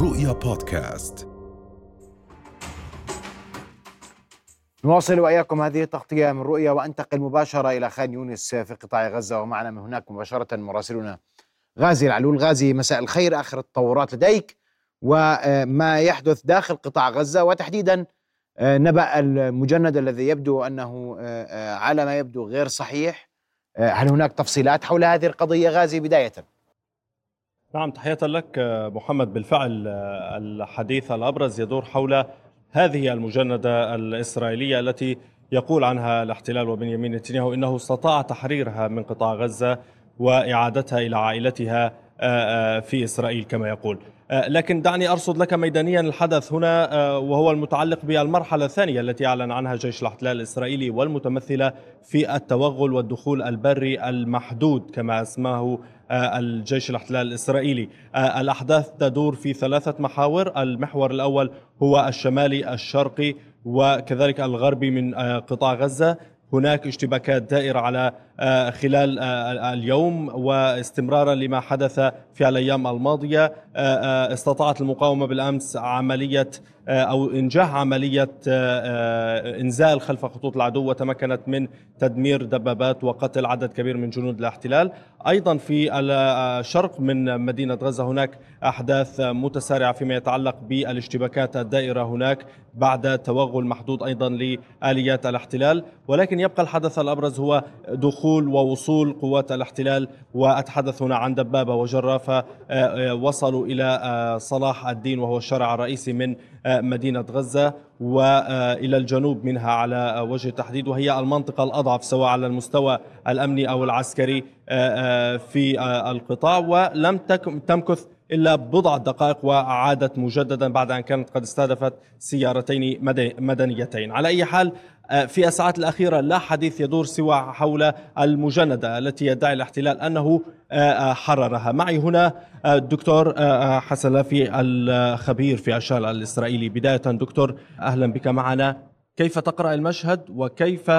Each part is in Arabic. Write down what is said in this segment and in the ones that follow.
رؤيا بودكاست. نواصل وإياكم هذه التغطية من رؤيا وأنتقل مباشرة إلى خان يونس في قطاع غزة ومعنا من هناك مباشرة مراسلنا غازي العلول. غازي مساء الخير آخر التطورات لديك وما يحدث داخل قطاع غزة وتحديدا نبأ المجند الذي يبدو أنه على ما يبدو غير صحيح. هل هناك تفصيلات حول هذه القضية غازي بداية؟ نعم تحية لك محمد. بالفعل الحديث الأبرز يدور حول هذه المجندة الإسرائيلية التي يقول عنها الاحتلال وبنيامين نتنياهو إنه استطاع تحريرها من قطاع غزة وإعادتها إلى عائلتها في إسرائيل كما يقول. لكن دعني أرصد لك ميدانيا الحدث هنا وهو المتعلق بالمرحلة الثانية التي أعلن عنها جيش الاحتلال الإسرائيلي والمتمثلة في التوغل والدخول البري المحدود كما أسماه الجيش الاحتلال الإسرائيلي. الأحداث تدور في ثلاثة محاور. المحور الأول هو الشمالي الشرقي وكذلك الغربي من قطاع غزة. هناك اشتباكات دائرة على خلال اليوم واستمرارا لما حدث في الأيام الماضية. استطاعت المقاومة بالأمس عملية أو إنجاح عملية إنزال خلف خطوط العدو وتمكنت من تدمير دبابات وقتل عدد كبير من جنود الاحتلال. أيضا في الشرق من مدينة غزة هناك أحداث متسارعة فيما يتعلق بالاشتباكات الدائرة هناك بعد توغل محدود أيضا لآليات الاحتلال. ولكن يبقى الحدث الأبرز هو دخول ووصول قوات الاحتلال وأتحدث هنا عن دبابة وجرافة وصلوا إلى صلاح الدين وهو الشارع الرئيسي من مدينة غزة. وإلى الجنوب منها على وجه التحديد وهي المنطقة الأضعف سواء على المستوى الأمني أو العسكري في القطاع. ولم تمكث إلا بضع دقائق وعادت مجددا بعد أن كانت قد استهدفت سيارتين مدنيتين. على أي حال في الساعات الأخيرة لا حديث يدور سوى حول المجندة التي يدعي الاحتلال أنه حررها. معي هنا الدكتور حسن لافي الخبير في الشأن الإسرائيلي. بداية دكتور أهلا بك معنا. كيف تقرأ المشهد وكيف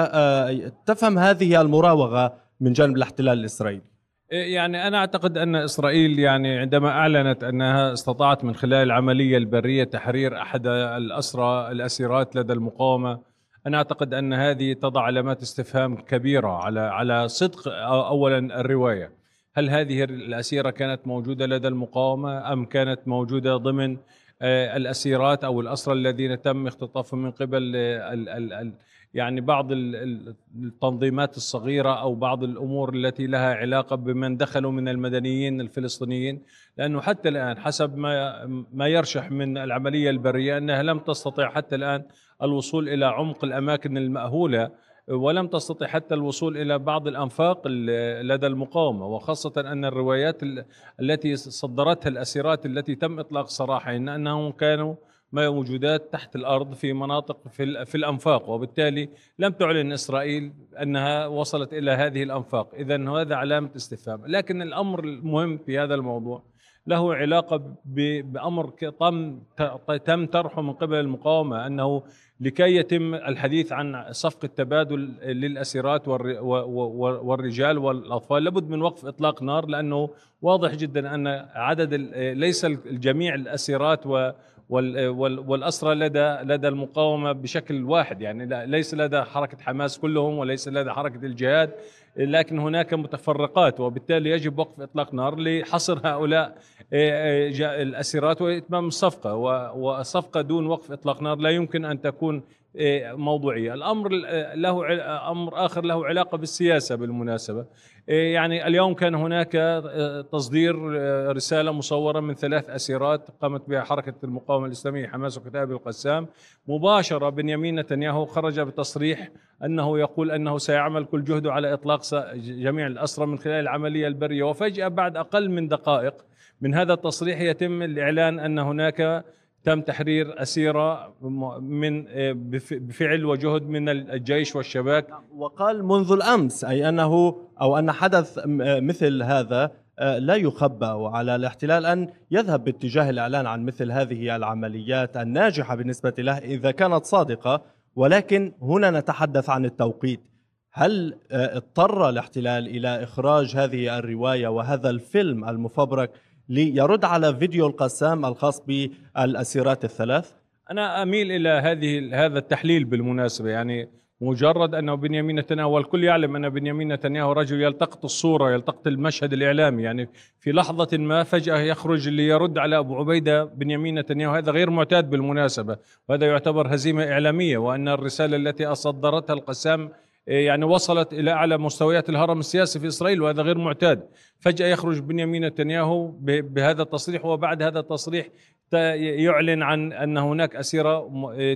تفهم هذه المراوغة من جانب الاحتلال الإسرائيلي؟ يعني أنا أعتقد أن إسرائيل يعني عندما أعلنت أنها استطاعت من خلال العملية البرية تحرير أحد الأسرى الأسيرات لدى المقاومة أنا أعتقد أن هذه تضع علامات استفهام كبيرة على على صدق اولا الرواية. هل هذه الأسيرة كانت موجودة لدى المقاومة أم كانت موجودة ضمن الأسيرات أو الأسرى الذين تم اختطافهم من قبل ال ال ال يعني بعض التنظيمات الصغيرة أو بعض الأمور التي لها علاقة بمن دخلوا من المدنيين الفلسطينيين. لأنه حتى الآن حسب ما ما يرشح من العملية البرية أنها لم تستطع حتى الآن الوصول إلى عمق الأماكن المأهولة ولم تستطع حتى الوصول إلى بعض الأنفاق لدى المقاومة وخاصة أن الروايات التي صدرتها الأسيرات التي تم إطلاق سراحها إن أنهم كانوا موجودات تحت الأرض في مناطق في في الأنفاق وبالتالي لم تعلن إسرائيل أنها وصلت إلى هذه الأنفاق. اذا هذا علامة استفهام. لكن الأمر المهم في هذا الموضوع له علاقة بأمر تم تم طرحه من قبل المقاومة أنه لكي يتم الحديث عن صفقه تبادل للأسيرات والرجال والأطفال. لابد من وقف إطلاق نار لأنه واضح جدا أن عدد ليس الجميع الأسيرات والأسرى لدى لدى المقاومة بشكل واحد. يعني ليس لدى حركة حماس كلهم وليس لدى حركة الجهاد لكن هناك متفرقات وبالتالي يجب وقف إطلاق نار لحصر هؤلاء الأسيرات وإتمام الصفقة والصفقه دون وقف إطلاق نار لا يمكن أن تكون موضوعية، الأمر له أمر آخر له علاقة بالسياسة بالمناسبة. يعني اليوم كان هناك تصدير رسالة مصورة من ثلاث أسيرات قامت بها حركة المقاومة الإسلامية حماس وكتائب القسام. مباشرة بنيامين نتنياهو خرج بتصريح أنه يقول أنه سيعمل كل جهده على إطلاق جميع الأسرى من خلال العملية البرية. وفجأة بعد أقل من دقائق من هذا التصريح يتم الإعلان أن هناك تم تحرير أسيرة من بفعل وجهد من الجيش والشباك وقال منذ الأمس أي أنه أو أن حدث مثل هذا لا يخبى على الاحتلال أن يذهب باتجاه الإعلان عن مثل هذه العمليات الناجحة بالنسبة له إذا كانت صادقة. ولكن هنا نتحدث عن التوقيت. هل اضطر الاحتلال إلى إخراج هذه الرواية وهذا الفيلم المفبرك ليرد على فيديو القسام الخاص بالأسيرات الثلاث. أنا أميل إلى هذه هذا التحليل بالمناسبة. يعني مجرد أنه بنيامين نتنياهو والكل يعلم أن بنيامين نتنياهو رجل يلتقط الصورة يلتقط المشهد الإعلامي. يعني في لحظة ما فجأة يخرج ليرد على أبو عبيدة بنيامين نتنياهو هذا غير معتاد بالمناسبة وهذا يعتبر هزيمة إعلامية وأن الرسالة التي أصدرتها القسام يعني وصلت إلى أعلى مستويات الهرم السياسي في إسرائيل وهذا غير معتاد. فجأة يخرج بنيامين نتنياهو بهذا التصريح وبعد هذا التصريح يعلن عن أن هناك أسيرة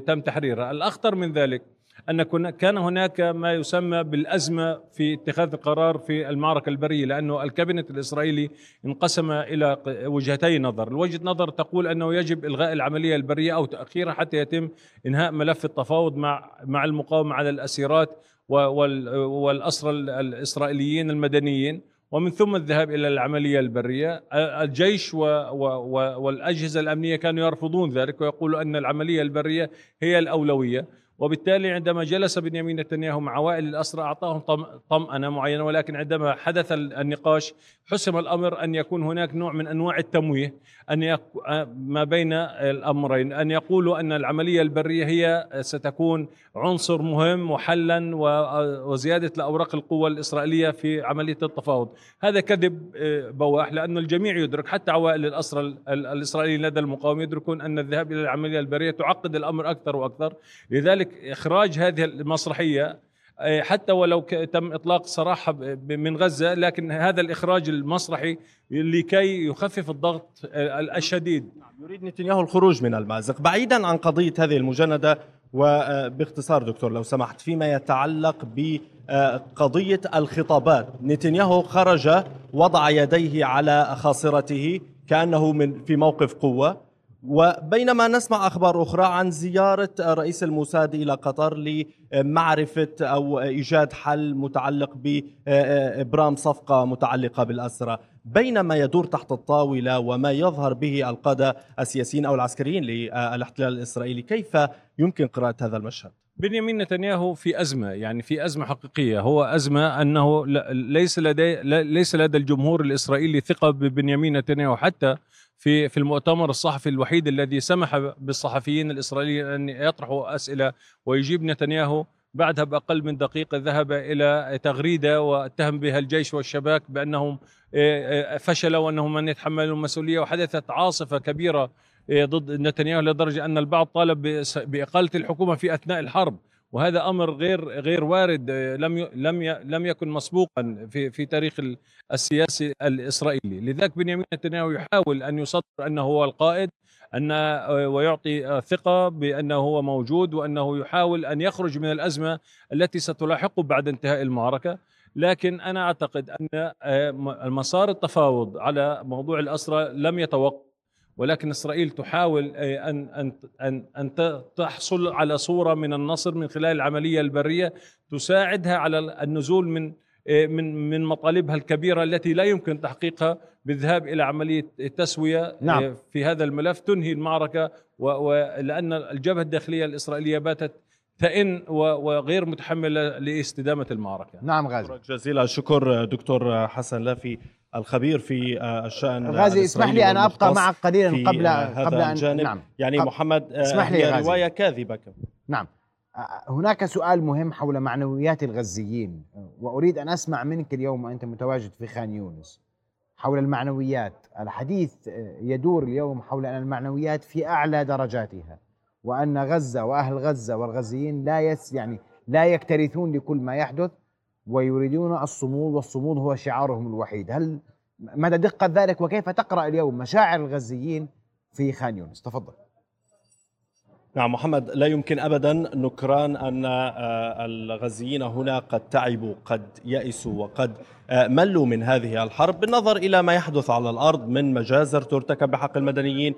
تم تحريرها. الأخطر من ذلك أن كان هناك ما يسمى بالأزمة في اتخاذ القرار في المعركة البرية لأنه الكابينت الإسرائيلي انقسم إلى وجهتي نظر، الوجهة نظر تقول أنه يجب إلغاء العملية البرية أو تأخيرها حتى يتم إنهاء ملف التفاوض مع مع المقاومة على الأسيرات والأسرى الإسرائيليين المدنيين ومن ثم الذهاب إلى العملية البرية. الجيش والأجهزة الأمنية كانوا يرفضون ذلك ويقولوا أن العملية البرية هي الأولوية. وبالتالي عندما جلس بنيامين نتنياهو مع عوائل الأسرى أعطاهم طمأنة معينة ولكن عندما حدث النقاش حسم الأمر أن يكون هناك نوع من أنواع التمويه أن يك... ما بين الأمرين أن يقولوا أن العملية البرية هي ستكون عنصر مهم وحلا وزيادة لأوراق القوة الإسرائيلية في عملية التفاوض. هذا كذب آه، بواح لأن الجميع يدرك حتى عوائل الأسرى الإسرائيليين لدى المقاومة يدركون أن الذهاب إلى العملية البرية تعقد الأمر أكثر وأكثر. لذلك إخراج هذه المسرحية آه، حتى ولو تم إطلاق سراحة من غزة لكن هذا الإخراج المسرحي لكي يخفف الضغط آه، الشديد. نعم، يريد نتنياهو الخروج من المازق. بعيدا عن قضية هذه المجندة وباختصار دكتور لو سمحت فيما يتعلق بقضيه الخطابات. نتنياهو خرج وضع يديه على خاصرته كأنه من في موقف قوة. وبينما نسمع أخبار أخرى عن زيارة رئيس الموساد إلى قطر لمعرفة أو إيجاد حل متعلق بإبرام صفقة متعلقة بالأسرى. بينما يدور تحت الطاولة وما يظهر به القادة السياسيين أو العسكريين للاحتلال الإسرائيلي كيف يمكن قراءة هذا المشهد؟ بنيامين نتنياهو في أزمة يعني في أزمة حقيقية. هو أزمة أنه ليس لدي ليس لدى الجمهور الإسرائيلي ثقة ببنيامين نتنياهو. حتى في في المؤتمر الصحفي الوحيد الذي سمح بالصحفيين الإسرائيليين أن يطرحوا أسئلة ويجيب نتنياهو بعدها بأقل من دقيقة ذهب إلى تغريدة واتهم بها الجيش والشباك بأنهم آه، آه، فشلوا وأنهم من يتحملون المسؤولية وحدثت عاصفة كبيرة آه، ضد نتنياهو لدرجة أن البعض طالب بإقالة الحكومة في أثناء الحرب. وهذا أمر غير غير وارد لم لم لم يكن مسبوقا في في تاريخ السياسي الإسرائيلي، لذلك بنيامين نتنياهو يحاول أن يصدر أنه هو القائد أن ويعطي ثقة بأنه هو موجود وأنه يحاول أن يخرج من الأزمة التي ستلاحقه بعد انتهاء المعركة، لكن أنا أعتقد أن مسار التفاوض على موضوع الأسرى لم يتوقف. ولكن إسرائيل تحاول أن أن أن أن تحصل على صورة من النصر من خلال العملية البرية تساعدها على النزول من من من مطالبها الكبيرة التي لا يمكن تحقيقها بالذهاب إلى عملية تسوية نعم. في هذا الملف تنهي المعركة ولان الجبهة الداخلية الإسرائيلية باتت تئن وغير متحملة لاستدامة المعركة. نعم غازي. جزيل الشكر دكتور حسن لافي الخبير في آه، الشأن غازي اسمح لي ان أبقى معك قليلا قبل آه، قبل ان الجانب. نعم. يعني محمد آه، اسمح لي هي رواية كاذبة. نعم. هناك سؤال مهم حول معنويات الغزيين. وأريد أن أسمع منك اليوم وأنت متواجد في خان يونس. حول المعنويات الحديث يدور اليوم حول أن المعنويات في أعلى درجاتها وأن غزة وأهل غزة والغزيين لا يس يعني لا يكترثون لكل ما يحدث ويريدون الصمود والصمود هو شعارهم الوحيد. هل مدى دقة ذلك وكيف تقرأ اليوم مشاعر الغزيين في خان يونس؟ تفضل. نعم محمد لا يمكن ابدا نكران أن آه، الغزيين هنا قد تعبوا قد يئسوا وقد آه، ملوا من هذه الحرب بالنظر إلى ما يحدث على الأرض من مجازر ترتكب بحق المدنيين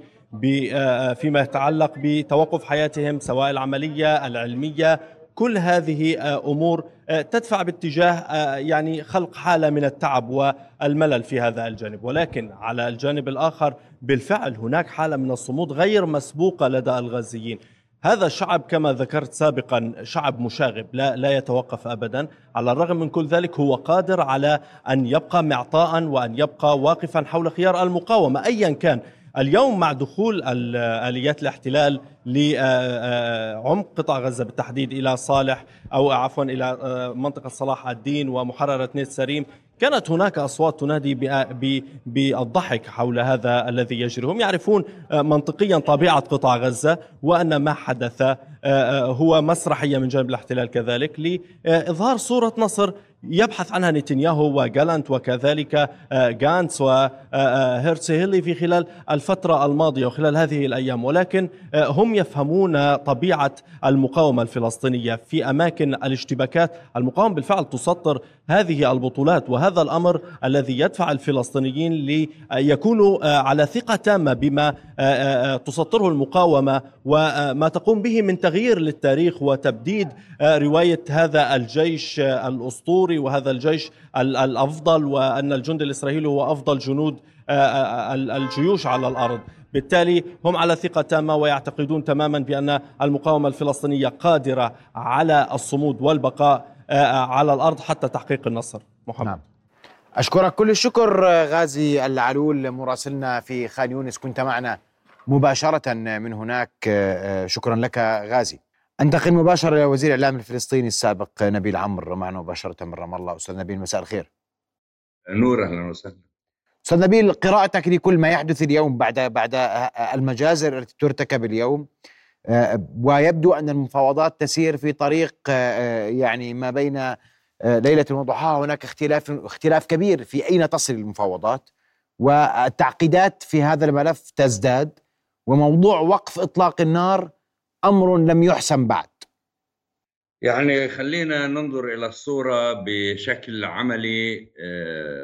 آه، فيما يتعلق بتوقف حياتهم سواء العملية العلمية كل هذه آه، أمور آه، تدفع باتجاه آه، يعني خلق حالة من التعب والملل في هذا الجانب. ولكن على الجانب الآخر بالفعل هناك حالة من الصمود غير مسبوقة لدى الغزيين هذا الشعب كما ذكرت سابقا شعب مشاغب لا لا يتوقف ابدا. على الرغم من كل ذلك هو قادر على أن يبقى معطاء وأن يبقى واقفا حول خيار المقاومة ايا كان. اليوم مع دخول آليات الاحتلال لعمق قطاع غزة بالتحديد إلى صالح أو عفوا إلى منطقة صلاح الدين ومحررة نيت سريم. كانت هناك أصوات تنادي بالضحك حول هذا الذي يجري، هم يعرفون منطقيا طبيعة قطاع غزة وأن ما حدث هو مسرحية من جانب الاحتلال كذلك لاظهار صورة نصر يبحث عنها نتنياهو وجالانت وكذلك جانتس وهيرسي في خلال الفترة الماضية وخلال هذه الأيام. ولكن هم يفهمون طبيعة المقاومة الفلسطينية في أماكن الاشتباكات. المقاومة بالفعل تسطر هذه البطولات وهذا الأمر الذي يدفع الفلسطينيين ليكونوا على ثقة تامة بما تسطره المقاومة. وما تقوم به من تغيير للتاريخ وتبديد رواية هذا الجيش الأسطوري وهذا الجيش الأفضل وأن الجند الإسرائيلي هو أفضل جنود الجيوش على الأرض. بالتالي هم على ثقة تامة ويعتقدون تماما بأن المقاومة الفلسطينية قادرة على الصمود والبقاء على الأرض حتى تحقيق النصر. محمد. نعم. أشكرك كل الشكر غازي العلول. مراسلنا في خان يونس كنت معنا مباشرة من هناك. شكرا لك غازي. انتقل مباشرة إلى وزير الإعلام الفلسطيني السابق نبيل عمرو معنا مباشرة من رام الله. أستاذ نبيل مساء الخير. نور أهلا وسهلا. أستاذ نبيل قراءتك لكل ما يحدث اليوم بعد بعد المجازر التي ترتكب اليوم ويبدو أن المفاوضات تسير في طريق يعني ما بين ليلة وضحاها هناك اختلاف اختلاف كبير في أين تصل المفاوضات والتعقيدات في هذا الملف تزداد وموضوع وقف إطلاق النار أمر لم يحسم بعد. يعني خلينا ننظر إلى الصورة بشكل عملي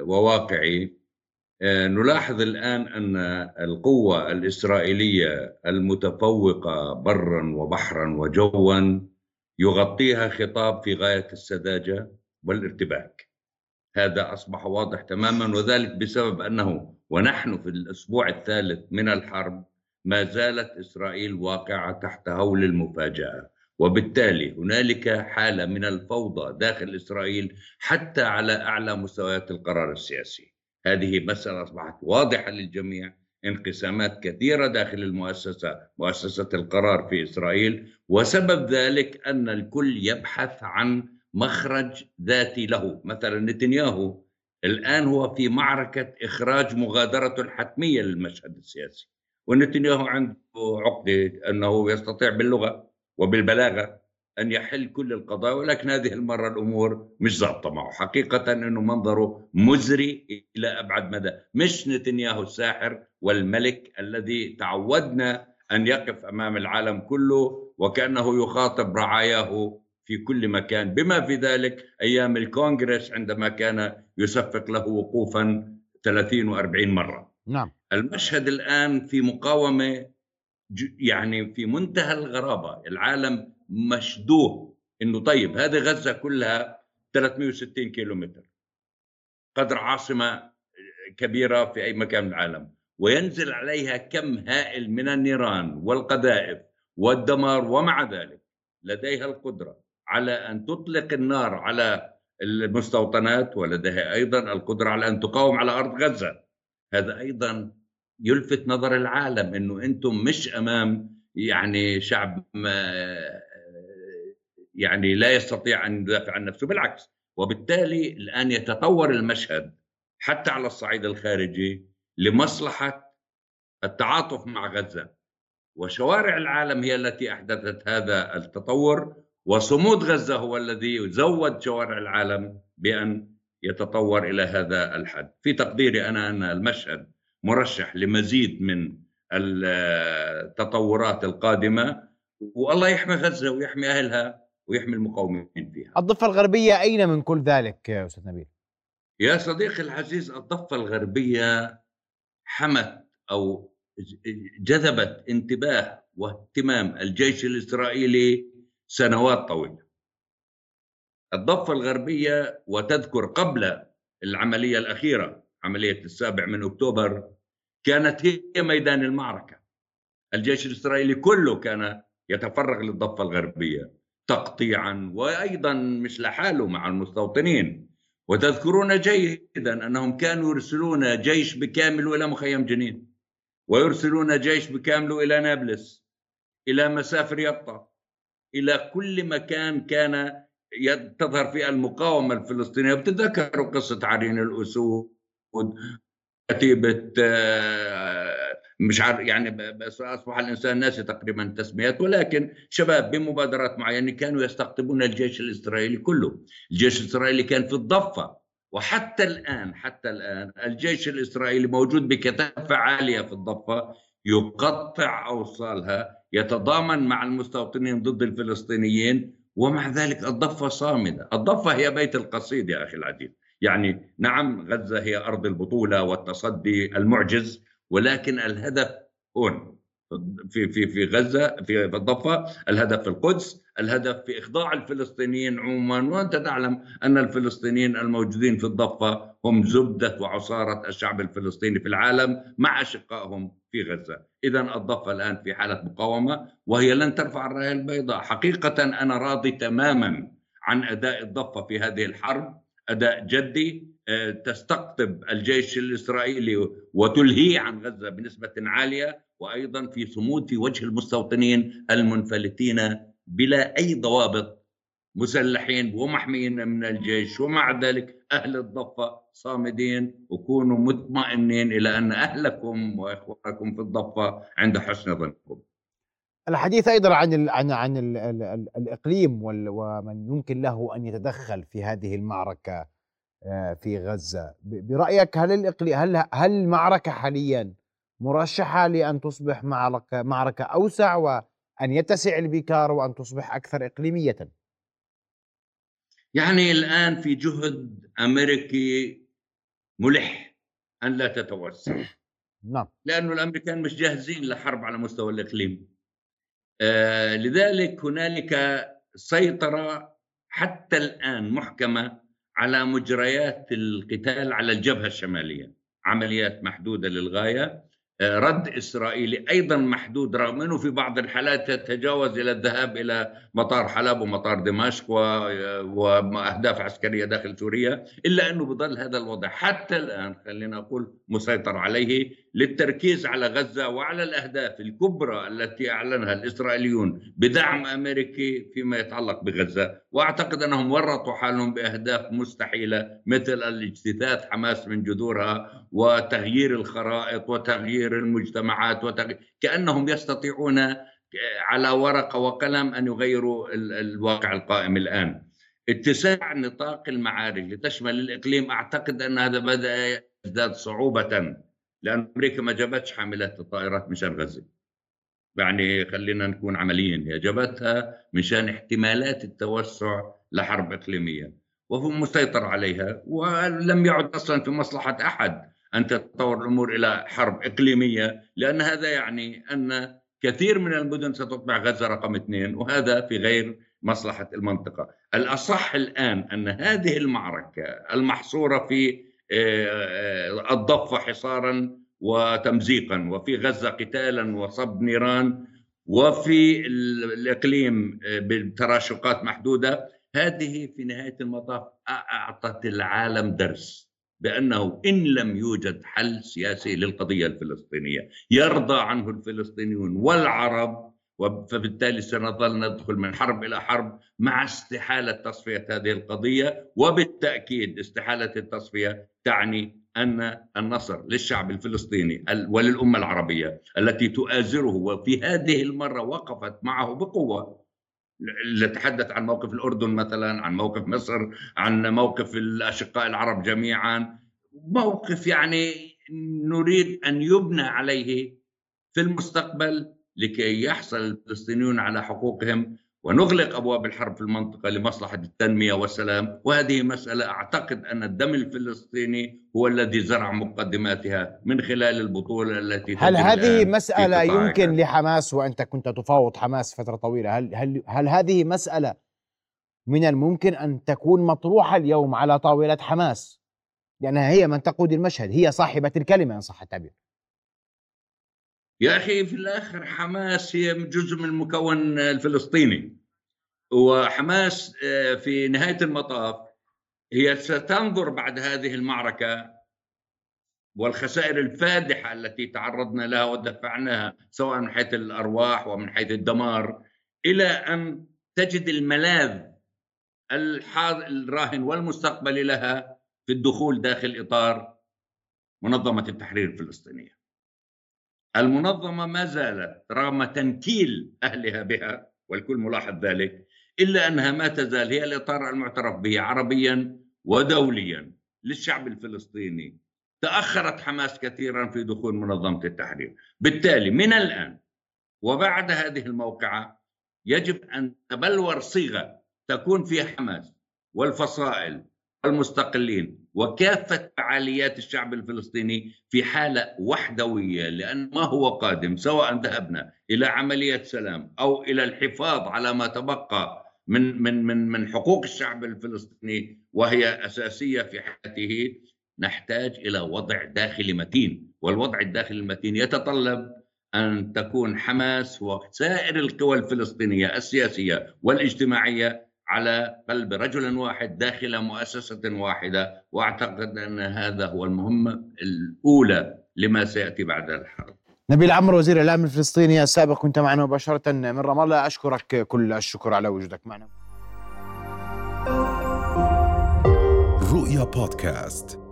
وواقعي. نلاحظ الآن أن القوة الإسرائيلية المتفوقة برا وبحرا وجوا يغطيها خطاب في غاية السذاجة والارتباك. هذا أصبح واضح تماما وذلك بسبب أنه ونحن في الأسبوع الثالث من الحرب ما زالت إسرائيل واقعة تحت هول المفاجأة. وبالتالي هنالك حالة من الفوضى داخل إسرائيل حتى على أعلى مستويات القرار السياسي. هذه مسألة أصبحت واضحة للجميع. انقسامات كثيرة داخل المؤسسة مؤسسة القرار في إسرائيل. وسبب ذلك أن الكل يبحث عن مخرج ذاتي له. مثلا نتنياهو الآن هو في معركة إخراج مغادرته الحتميه للمشهد السياسي. ونتنياهو عنده عقده أنه يستطيع باللغة وبالبلاغة أن يحل كل القضايا ولكن هذه المرة الأمور مش ظابطة معه. حقيقة إنه منظره مزري إلى أبعد مدى. مش نتنياهو الساحر والملك الذي تعودنا أن يقف أمام العالم كله وكأنه يخاطب رعاياه في كل مكان. بما في ذلك أيام الكونغرس عندما كان يصفق له وقوفا 30 و40 مرة. نعم. المشهد الآن في مقاومة يعني في منتهى الغرابة العالم مشدوه إنه طيب هذه غزة كلها 360 كيلومتر. قدر عاصمة كبيرة في أي مكان من العالم. وينزل عليها كم هائل من النيران والقذائف والدمار ومع ذلك لديها القدرة على أن تطلق النار على المستوطنات ولديها أيضا القدرة على أن تقاوم على أرض غزة. هذا أيضا يلفت نظر العالم إنه أنتم مش أمام يعني شعب يعني لا يستطيع أن يدافع عن نفسه بالعكس. وبالتالي الآن يتطور المشهد حتى على الصعيد الخارجي لمصلحة التعاطف مع غزة. وشوارع العالم هي التي أحدثت هذا التطور وصمود غزة هو الذي زود شوارع العالم بأن يتطور إلى هذا الحد في تقديري أنا أن المشهد مرشح لمزيد من التطورات القادمة والله يحمي غزة ويحمي أهلها ويحمي المقاومين فيها. الضفة الغربية أين من كل ذلك يا أستاذ نبيل؟ يا صديقي العزيز الضفة الغربية حمت أو جذبت انتباه واهتمام الجيش الإسرائيلي سنوات طويلة. الضفة الغربية وتذكر قبل العملية الأخيرة عملية السابع من أكتوبر كانت هي ميدان المعركة. الجيش الإسرائيلي كله كان يتفرغ للضفة الغربية تقطيعا وأيضا مش لحاله مع المستوطنين وتذكرون جيدا أنهم كانوا يرسلون جيش بكامل إلى مخيم جنين ويرسلون جيش بكامله إلى نابلس إلى مسافر يبطة إلى كل مكان كان تظهر فيه المقاومة الفلسطينية. بتتذكروا قصة عرين الأسود؟ كتيبة آه، مش عارف يعني بس أصبح الإنسان ناسي تقريبا التسميات ولكن شباب بمبادرات معينة كانوا يستقطبون الجيش الإسرائيلي كله، الجيش الإسرائيلي كان في الضفة وحتى الآن حتى الآن الجيش الإسرائيلي موجود بكثافة عالية في الضفة يقطع أوصالها يتضامن مع المستوطنين ضد الفلسطينيين ومع ذلك الضفة صامدة، الضفة هي بيت القصيد يا أخي العزيز، يعني نعم غزة هي أرض البطولة والتصدي المعجز ولكن الهدف هون في في في غزة في الضفة الهدف في القدس الهدف في إخضاع الفلسطينيين عموما. وأنت تعلم أن الفلسطينيين الموجودين في الضفة هم زبدة وعصارة الشعب الفلسطيني في العالم مع أشقائهم في غزة. اذا الضفة الآن في حالة مقاومة وهي لن ترفع الراية البيضاء. حقيقة أنا راضي تماما عن أداء الضفة في هذه الحرب أداء جدي آه، تستقطب الجيش الإسرائيلي وتلهيه عن غزة بنسبة عالية وأيضا في صمود في وجه المستوطنين المنفلتين بلا أي ضوابط مسلحين ومحميين من الجيش ومع ذلك أهل الضفة صامدين وكونوا مطمئنين إلى أن أهلكم وإخوانكم في الضفة عند حسن ظنكم. الحديث أيضا عن ال عن عن ال ال ال الإقليم ومن يمكن له أن يتدخل في هذه المعركة آه، في غزة برأيك هل الاقليم هل هل المعركة حاليا مرشحة لأن تصبح معركة معركة أوسع وأن يتسع البكار وأن تصبح أكثر إقليمية يعني الآن في جهد أمريكي ملح أن لا تتوسع. نعم. لأنه الأمريكان مش جاهزين لحرب على مستوى الإقليم. آه لذلك هنالك سيطرة حتى الآن محكمة على مجريات القتال على الجبهة الشمالية. عمليات محدودة للغاية. رد إسرائيلي أيضا محدود رغم أنه في بعض الحالات يتجاوز إلى الذهاب إلى مطار حلب ومطار دمشق وأهداف عسكرية داخل سوريا إلا أنه بظل هذا الوضع. حتى الآن خلينا أقول مسيطر عليه للتركيز على غزة وعلى الأهداف الكبرى التي أعلنها الإسرائيليون بدعم أمريكي فيما يتعلق بغزة. وأعتقد أنهم ورطوا حالهم بأهداف مستحيلة مثل الاجتثاث حماس من جذورها وتغيير الخرائط وتغيير المجتمعات وتغيير كأنهم يستطيعون على ورقة وقلم أن يغيروا الواقع القائم الآن. اتساع نطاق المعارك لتشمل الإقليم أعتقد أن هذا بدأ يزداد صعوبة لأن أمريكا ما جابتش حاملات الطائرات مشان غزة يعني خلينا نكون عمليين هي جابتها مشان احتمالات التوسع لحرب إقليمية وهو مسيطر عليها ولم يعد أصلا في مصلحة أحد. أن تتطور الأمور إلى حرب إقليمية لأن هذا يعني أن كثير من المدن ستطبع غزة رقم اثنين وهذا في غير مصلحة المنطقة. الأصح الآن أن هذه المعركة المحصورة في آه، الضفة حصارا وتمزيقا وفي غزة قتالا وصب نيران وفي الإقليم آه، بتراشقات محدودة هذه في نهاية المطاف أعطت العالم درس. بأنه إن لم يوجد حل سياسي للقضية الفلسطينية. يرضى عنه الفلسطينيون والعرب فبالتالي سنظل ندخل من حرب إلى حرب مع استحالة تصفية هذه القضية وبالتأكيد استحالة التصفية تعني أن النصر للشعب الفلسطيني وللأمة العربية التي تؤازره وفي هذه المرة وقفت معه بقوة نتحدث عن موقف الأردن مثلا عن موقف مصر عن موقف الأشقاء العرب جميعا. موقف يعني نريد أن يبنى عليه في المستقبل لكي يحصل الفلسطينيون على حقوقهم ونغلق أبواب الحرب في المنطقة لمصلحة التنمية والسلام. وهذه مسألة أعتقد أن الدم الفلسطيني هو الذي زرع مقدماتها من خلال البطولة التي هل هذه مسألة يمكن لحماس وأنت كنت تفاوض حماس فترة طويلة؟ هل هل هل هذه مسألة من الممكن أن تكون مطروحة اليوم على طاولة حماس؟ لأنها هي من تقود المشهد هي صاحبة الكلمة إن صح التعبير. يا أخي في الآخر حماس هي جزء من المكون الفلسطيني وحماس آه، في نهاية المطاف هي ستنظر بعد هذه المعركة والخسائر الفادحة التي تعرضنا لها ودفعناها سواء من حيث الأرواح ومن حيث الدمار إلى أن تجد الملاذ الراهن والمستقبلي لها في الدخول داخل إطار منظمة التحرير الفلسطينية. المنظمة ما زالت رغم تنكيل أهلها بها والكل ملاحظ ذلك إلا أنها ما تزال هي الإطار المعترف به عربيا ودوليا للشعب الفلسطيني. تأخرت حماس كثيرا في دخول منظمة التحرير، بالتالي من الآن وبعد هذه الموقعة يجب أن تبلور صيغة تكون فيها حماس والفصائل والمستقلين وكافة فعاليات الشعب الفلسطيني في حالة وحدوية لأن ما هو قادم سواء ذهبنا إلى عملية سلام أو إلى الحفاظ على ما تبقى من من من من حقوق الشعب الفلسطيني وهي أساسية في حياته نحتاج إلى وضع داخلي متين والوضع الداخلي المتين يتطلب أن تكون حماس وسائر القوى الفلسطينية السياسية والاجتماعية على قلب رجل واحد داخل مؤسسة واحدة وأعتقد أن هذا هو المهمة الأولى لما سيأتي بعد الحرب. نبيل عمرو وزير الإعلام الفلسطيني السابق كنت معنا مباشرة. من رام الله أشكرك كل الشكر على وجودك معنا. رؤيا بودكاست.